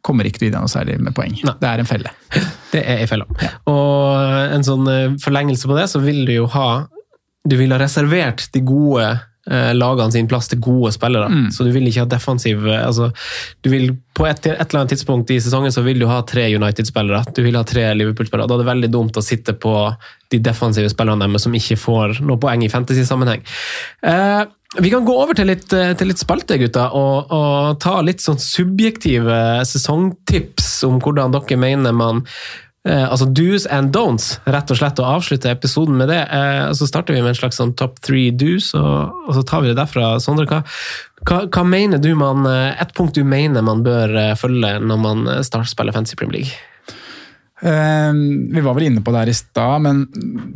Kommer ikke deg noe særlig med poeng. Det er en felle. Det er ei felle. Ja. Og en sånn eh, forlengelse på det, så vil du jo ha Du vil ha reservert de gode lagene sin plass til gode spillere. Så du vil ikke ha defensiv eh, altså, du vil På et, et eller annet tidspunkt i sesongen så vil du ha tre United-spillere. Du vil ha tre Liverpool-spillere. Da er det veldig dumt å sitte på de defensive spillerne deres som ikke får noe poeng i fantasy-sammenheng. Eh, vi kan gå over til litt, eh, til litt spalte, gutter, og, og ta litt sånn subjektive sesongtips om hvordan dere mener man eh, altså do's and don'ts, rett og slett, og avslutte episoden med det. Eh, så starter vi med en slags sånn top three do's, og, og så tar vi det derfra. Sondre, hva, hva, hva mener du man eh, Et punkt du mener man bør eh, følge når man eh, starter spiller Fancy Premier League? Eh, vi var vel inne på det her i stad, men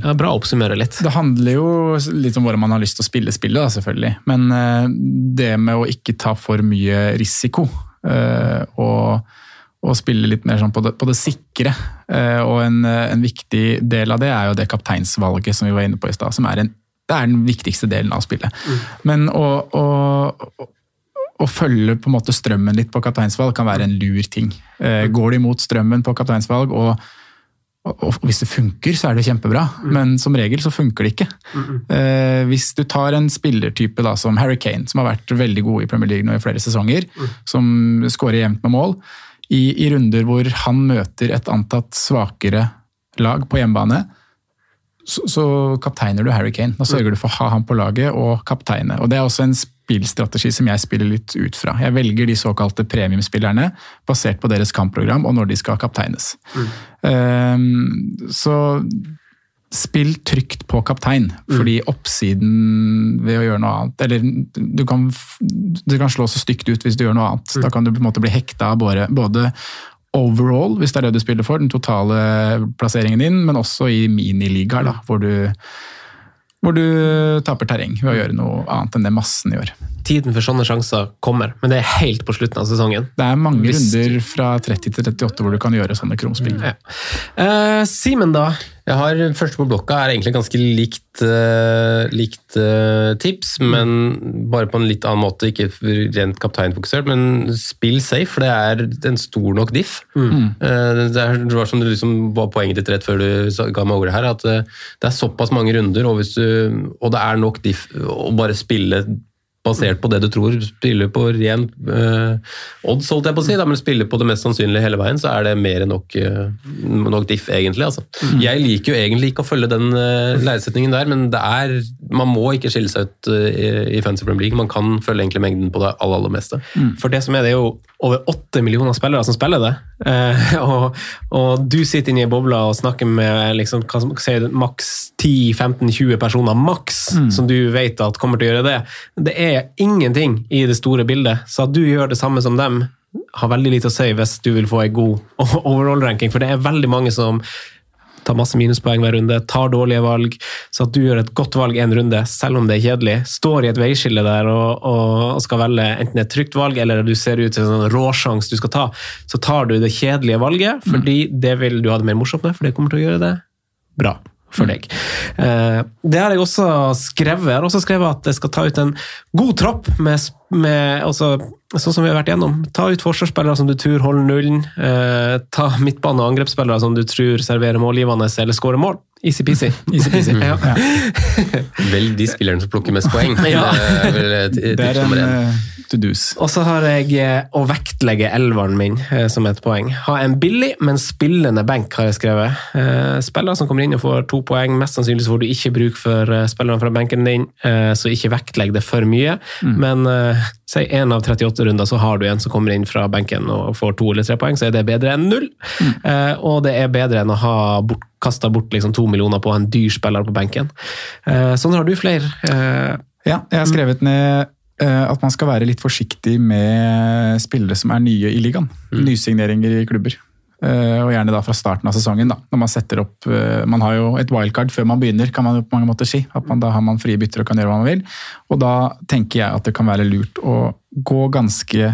Ja, bra å oppsummere litt. Det handler jo litt om hvordan man har lyst til å spille spillet, da, selvfølgelig. Men eh, det med å ikke ta for mye risiko, eh, og, og spille litt mer sånn på det, på det sikre. eh, og en, eh, en viktig del av det er jo det kapteinsvalget som vi var inne på i stad, som er, en, det er den viktigste delen av spillet. Men å, å, å, følge på en måte strømmen litt på kapteinsvalg kan være en lur ting. Eh, går du imot strømmen på kapteinsvalg, og og og hvis det funker, så er det kjempebra, men som regel så funker det ikke. Eh, hvis du tar en spillertype da, som Harry Kane, som har vært veldig god i Premier League nå i flere sesonger, som skårer jevnt med mål, i, i runder hvor han møter et antatt svakere lag på hjemmebane, så, så kapteiner du Harry Kane. Da sørger du for å ha han på laget og kapteine. Og Det er også en spillstrategi som jeg spiller litt ut fra. Jeg velger de såkalte premiumspillerne basert på deres kampprogram og når de skal kapteines. Ehm, så spill trygt på kaptein, fordi oppsiden ved å gjøre noe annet Eller du kan, du kan slå så stygt ut hvis du gjør noe annet. Da kan du på en måte bli hekta av både, både overall, hvis det er det du spiller for, den totale plasseringen din, men også i miniligaer, hvor du, hvor du taper terreng ved å gjøre noe annet enn det massen gjør. Tiden for sånne sjanser kommer, men det er helt på slutten av sesongen. Det er mange Visst. runder fra 30 til 38 hvor du kan gjøre sånne krumspill. Ja. Uh, Simen, da? Jeg har Første på blokka er egentlig ganske likt, uh, likt uh, tips, men bare på en litt annen måte. Ikke rent kapteinfokusert, men spill safe, for det er en stor nok diff. Eh, det, er, det var som det liksom var poenget ditt rett før du ga meg over det her, at det er såpass mange runder, og, hvis du, og det er nok diff å bare spille basert på det du tror, spiller på ren eh, odds, holdt jeg på å si, da, men spiller på det mest sannsynlige hele veien, så er det mer enn nok, eh, nok diff, egentlig. Altså. Jeg liker jo egentlig ikke å følge den uh, læresetningen der, men det er, man må ikke skille seg ut i, i Fancy Premier League. Man kan følge egentlig mengden på det aller, aller meste. For det som er, det er jo over åtte millioner spillere som spiller det. Eh, og, og du sitter inne i bobla og snakker med liksom, sier maks 10-15-20 personer, maks, som du vet at kommer til å gjøre det. Det er ingenting i det store bildet, så at du gjør det samme som dem, har veldig lite å si hvis du vil få en god overall-ranking, for det er veldig mange som tar masse minuspoeng hver runde, tar dårlige valg, så at du gjør et godt valg en runde, selv om det er kjedelig, står i et veiskille der og, og skal velge enten et trygt valg eller du ser ut til en sånn råsjans du skal ta, så tar du det kjedelige valget, fordi det vil du ha det mer morsomt med, for det kommer til å gjøre det bra for deg. Eh, Det har jeg også skrevet. Jeg har også skrevet at jeg skal ta ut en god tropp med, med også, sånn som vi har vært gjennom. Ta ut forsvarsspillere som du tror holder nullen. Eh, ta midtbane- og angrepsspillere som du tror serverer målgivende eller skårer mål. Easy-peasy. Easy-peasy. ja. Velg de spillerne som plukker mest poeng. Ja. Det er er en eh, to do's. Og så har jeg eh, å vektlegge elveren min eh, som et poeng. Ha en billig, men spillende benk, har jeg skrevet. Spiller som kommer inn og får to poeng. Mest sannsynlig får du ikke bruk for eh, spillerne fra benken din, eh, så ikke vektlegg det for mye. Men eh, si én av 38 runder, så har du en som kommer inn fra benken og får to eller tre poeng, så er det bedre enn null. Mm. Og det er bedre enn å ha bort, kasta bort liksom to millioner på en dyr spiller på benken. Eh, Sånn har du flere. eh, Ja, jeg har skrevet ned eh, at man skal være litt forsiktig med spillere som er nye i ligaen. Nysigneringer i klubber. Og gjerne da fra starten av sesongen, da, når man setter opp Man har jo et wildcard før man begynner, kan man jo på mange måter si. at man, Da har man frie bytter og kan gjøre hva man vil. Og da tenker jeg at det kan være lurt å gå ganske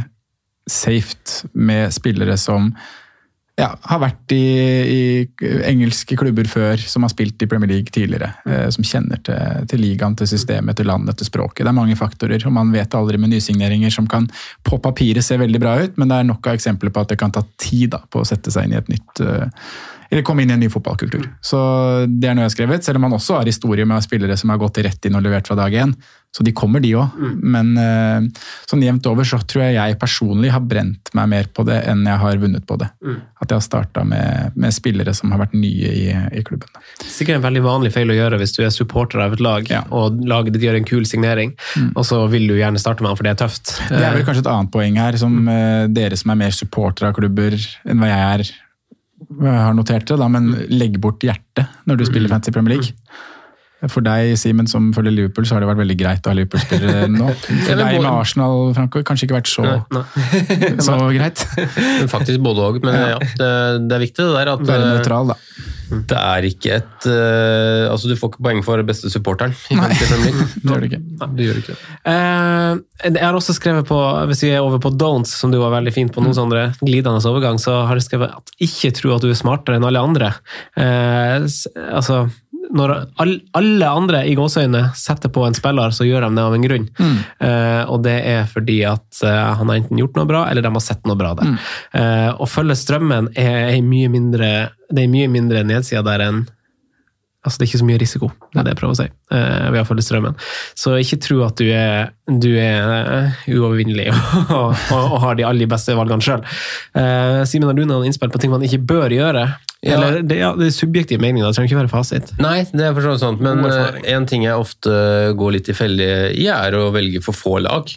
safe med spillere som ja, har vært i, i, engelske klubber før, som har spilt i Premier League tidligere. Eh, som kjenner til, til, ligaen, til systemet, til landet, til språket. Det er mange faktorer, og man vet aldri med nysigneringer som kan på papiret se veldig bra ut, men det er nok av eksempler på at det kan ta tid da, på å sette seg inn i et nytt uh, eller komme inn i en ny fotballkultur. Så Det er noe jeg har skrevet, selv om man også har historie med spillere som har gått rett inn og levert fra dag én. Så de kommer, de òg. Mm. Men uh, sånn jevnt over så tror jeg jeg personlig har brent meg mer på det enn jeg har vunnet på det. Mm. At jeg har starta med, med, spillere som har vært nye i, i klubben. Sikkert en veldig vanlig feil å gjøre hvis du er supporter av et lag ja. og laget ditt gjør en kul signering, mm. og så vil du gjerne starte med han for det er tøft. Det er vel kanskje et annet poeng her, som uh, dere som er mer supportere av klubber enn hva jeg er jeg har notert det, da, men legg bort hjertet når du spiller Fantasy Premier League. For deg, Simen, som følger Liverpool, så har det vært veldig greit å ha Liverpool-spillere nå. For deg med Arsenal, Franco, kanskje ikke vært så, så greit. Faktisk både òg, men ja, det, det, er viktig det der at Være nøytral, da. Det er ikke et uh, Altså, du får ikke poeng for beste supporteren. Nei, det gjør du ikke. Nei, du gjør ikke. Uh, jeg har også skrevet på, hvis vi er over på don'ts, som du var veldig fint på noen mm. sånne glidende overgang, så har jeg skrevet at ikke tro at du er smartere enn alle andre. Uh, altså når alle andre i gåseøyne setter på en spiller, så gjør de det av en grunn. Mm. Uh, og det er fordi at uh, han har enten gjort noe bra, eller de har sett noe bra der. Mm. Uh, å følge strømmen er, er mye mindre det er mye mindre nedsida der enn Altså, det er ikke så mye risiko, det er det jeg prøver å si, uh, ved å følge strømmen. Så ikke tro at du er, du er uh, uovervinnelig og, og, og, har de aller beste valgene sjøl. Uh, Simen, har du noen innspill på ting man ikke bør gjøre? Ja. Eller, det, ja, det er subjektiv meninger, det trenger ikke være fasit. Nei, det er for så sånn, men en ting jeg ofte går litt i felle i, er å velge for få lag.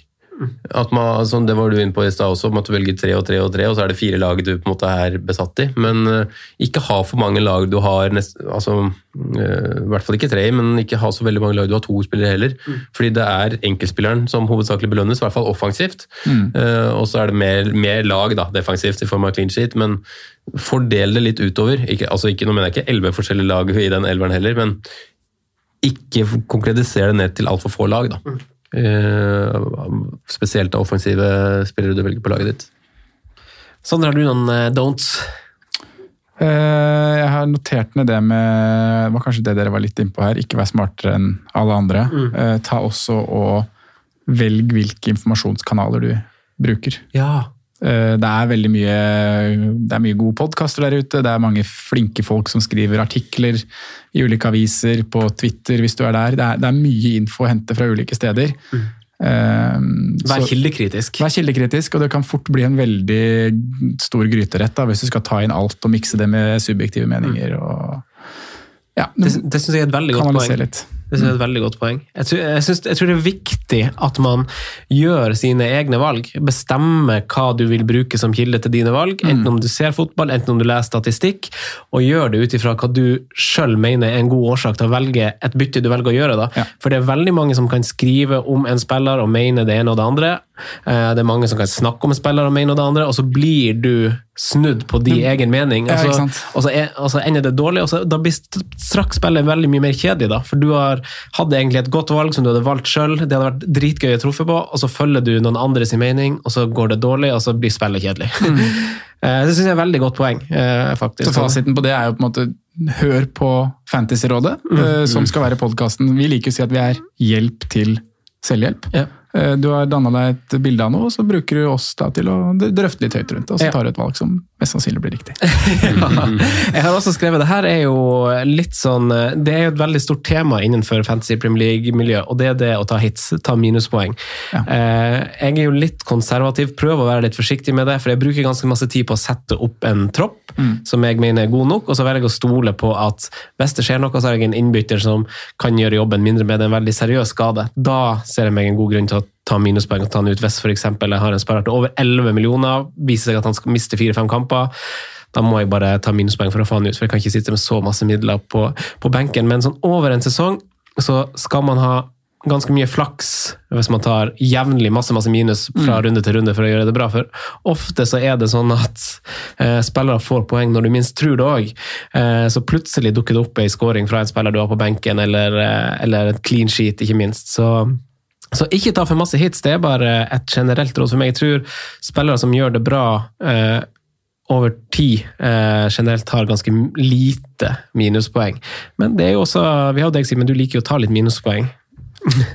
At man, altså, det var du inne på i stad også, at du velger tre og tre og tre, og så er det fire lag du på en måte er besatt i. Men uh, ikke ha for mange lag du har nest, altså, uh, I hvert fall ikke tre, men ikke ha så veldig mange lag du har to spillere heller. Mm. Fordi det er enkeltspilleren som hovedsakelig belønnes, i hvert fall offensivt. Mm. Uh, og så er det mer, mer, lag da, defensivt i form av clean sheet, men fordel det litt utover. Ikke, altså, ikke, nå mener jeg ikke elleve forskjellige lag i den elveren heller, men ikke konkretisere det ned til altfor få lag. da. Mm. Eh, spesielt offensive spillere du velger på laget ditt. Sondre, har du noen eh, don'ts? Eh, jeg har notert ned det med Det var kanskje det dere var litt innpå her. Ikke vær smartere enn alle andre. Mm. Ta også og velg hvilke informasjonskanaler du bruker. Ja, det er veldig mye, det er mye gode podkaster der ute. Det er mange flinke folk som skriver artikler i ulike aviser, på Twitter hvis du er der. Det er, det er mye info å hente fra ulike steder. Mm. Um, vær kildekritisk. Vær kildekritisk, og det kan fort bli en veldig stor gryterett da, hvis du skal ta inn alt og mikse det med subjektive meninger. Mm. Og, ja, det det syns jeg er et veldig godt poeng. Litt. Det synes jeg er et veldig godt poeng. Jeg tror, jeg, synes, jeg tror, det er viktig at man gjør sine egne valg. Bestemmer hva du vil bruke som kilde til dine valg, enten om du ser fotball, enten om du leser statistikk, og gjør det ut ifra hva du sjøl mener er en god årsak til å velge et bytte du velger å gjøre. Da. Ja. For det er veldig mange som kan skrive om en spiller og mene det ene og det andre. Eh, det er mange som kan snakke om en spiller og mene det andre, og så blir du snudd på din egen mening. Altså, ja, og, så er, og, så ender det dårlig, og så, da blir straks spillet veldig mye mer kjedelig. da, For du har, hadde egentlig et godt valg som du hadde valgt sjøl, det hadde vært dritgøy å truffe på, og så følger du noen andre sin mening, og så går det dårlig, og så blir spillet kjedelig. Mm. Eh, det syns jeg er et veldig godt poeng. Eh, faktisk. Så Fasiten på det er jo på en måte hør på Fantasyrådet, mm. som skal være podkasten. Vi liker å si at vi er hjelp til selvhjelp. Ja. Eh, du har danna deg et bilde av noe, og så bruker du oss til å drøfte litt høyt rundt det. Og så tar du et valg som mest sannsynlig blir riktig. ja. Jeg har også skrevet det her er jo litt sånn Det er jo et veldig stort tema innenfor Fantasy Premier League-miljøet, og det er det å ta hits, ta minuspoeng. Ja. Eh, jeg er jo litt konservativ, prøver å være litt forsiktig med det, for jeg bruker ganske masse tid på å sette opp en tropp mm. som jeg mener er god nok, og så velger jeg å stole på at hvis det skjer noe, så har jeg en innbytter som kan gjøre jobben mindre med en veldig seriøs skade. Da ser jeg meg en god grunn til å ta minuspoeng og ta han ut hvis f.eks. har en spiller til over 11 millioner, viser seg at han skal miste fire-fem kamper. Da må jeg bare ta minuspoeng for å få han ut, for jeg kan ikke sitte med så masse midler på, på benken. Men sånn over en sesong så skal man ha ganske mye flaks hvis man tar jevnlig masse masse minus fra Mm. runde til runde for å gjøre det bra. For ofte så er det sånn at eh, spillere får poeng når du minst tror det òg. Eh, så plutselig dukker det opp ei scoring fra en spiller du har på benken, eller, eh, eller et clean sheet, ikke minst. Så, så ikke ta for masse hits, det er bare et generelt råd for meg. Jeg tror spillere som gjør det bra eh, over tid eh, generelt har ganske lite minuspoeng. Men det er jo også, vi har jo deg, Simen, du liker jo å ta litt minuspoeng.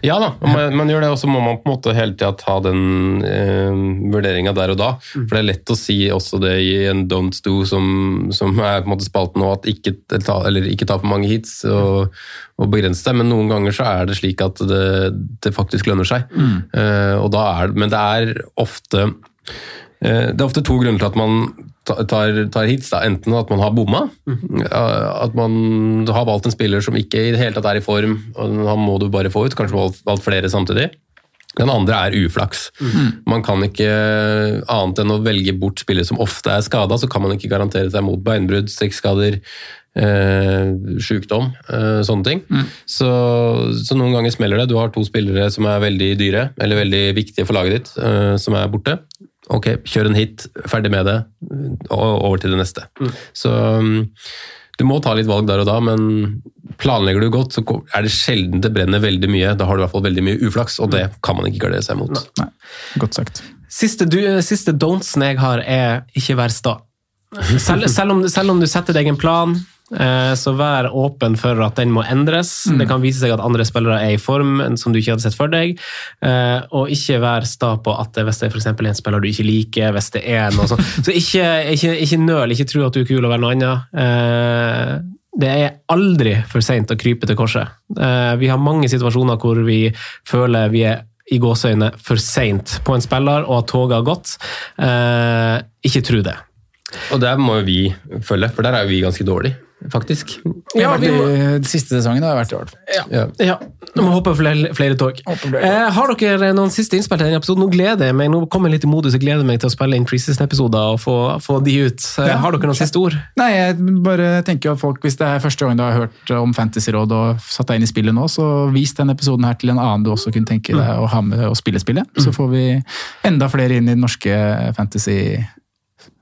Ja da, men man, man gjør det, og så må man på en måte hele tida ta den eh, vurderinga der og da. For det er lett å si også det i en don't do som, som er på en måte spalten nå, at ikke ta, eller ikke ta for mange hits og, og begrense deg. Men noen ganger så er det slik at det, det faktisk lønner seg. Eh, og da er, men det er ofte det er ofte to grunner til at man tar, tar hits. Da. Enten at man har bomma, at man har valgt en spiller som ikke i det hele tatt er i form, og han må du bare få ut. Kanskje valgt, valgt flere samtidig. Den andre er uflaks. Man kan ikke, annet enn å velge bort spillere som ofte er skada, så kan man ikke garantere seg mot beinbrudd, strekkskader, eh, sykdom, eh, sånne ting. Så, så noen ganger smeller det. Du har to spillere som er veldig dyre, eller veldig viktige for laget ditt, eh, som er borte. Ok, kjør en hit, ferdig med det, og over til det neste. Så mm, du må ta litt valg der og da, men planlegger du godt, så er det sjelden det brenner veldig mye. Da har du i hvert fall veldig mye uflaks, og det kan man ikke gardere seg mot. Nei, godt sagt. Siste, du, siste don'tsen jeg har, er ikke vær sta. Selv, selv, om, selv om du setter deg en plan, så vær åpen for at den må endres. Mm. Det kan vise seg at andre spillere er i form som du ikke hadde sett for deg. Eh, og ikke vær sta på at hvis det er for en spiller du ikke liker, hvis det er noe sånt. Så ikke, ikke, ikke nøl, ikke tro at du er kul og være noe annet. Eh, det er aldri for seint å krype til korset. Eh, vi har mange situasjoner hvor vi føler vi er i gåseøyne for seint på en spiller, og at toget har gått. Eh, ikke tro det. Og der må jo vi følge, for der er jo vi ganske dårlige, faktisk. Ja, vi må, De siste sesongen har vært i hvert fall. Ja. ja, nå må jeg hoppe flere, flere tog. Eh, har dere noen siste innspill til denne episoden? Nå gleder jeg meg nå kommer jeg litt i modus, og gleder meg til å spille inn preseason-episoder og få, få de ut. Eh, Ja. Har dere noen siste ord? Nei, jeg bare tenker at folk, Hvis det er første gang du har hørt om Fantasyråd og satt deg inn i spillet nå, så vis denne episoden her til en annen du også kunne tenke deg å ha med og spille spillet. Så får vi enda flere inn i den norske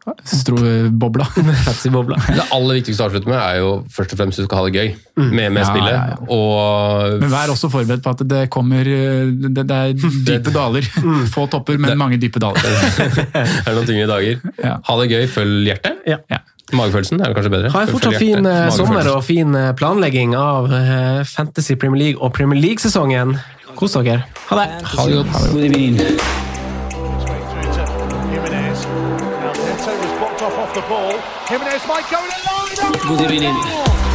fantasy-bobla. Fantasy-bobla. Det aller viktigste å avslutte med er jo først og fremst du skal ha det gøy med, med Ja, spillet. ja, ja. Og Men vær også forberedt på at det kommer Det, det er dype daler. Få topper, men mange dype daler. er det noen tyngre dager. Ja. Ha det gøy, følg hjertet. Ja. Ja. Magefølelsen er det kanskje bedre. Ha en fortsatt fin eh, sommer og fin eh, planlegging av eh, Fantasy Premier League og Premier League-sesongen. Kos dere. Ha det! Ha det godt. the ball. Jimenez might go in alone. Good evening.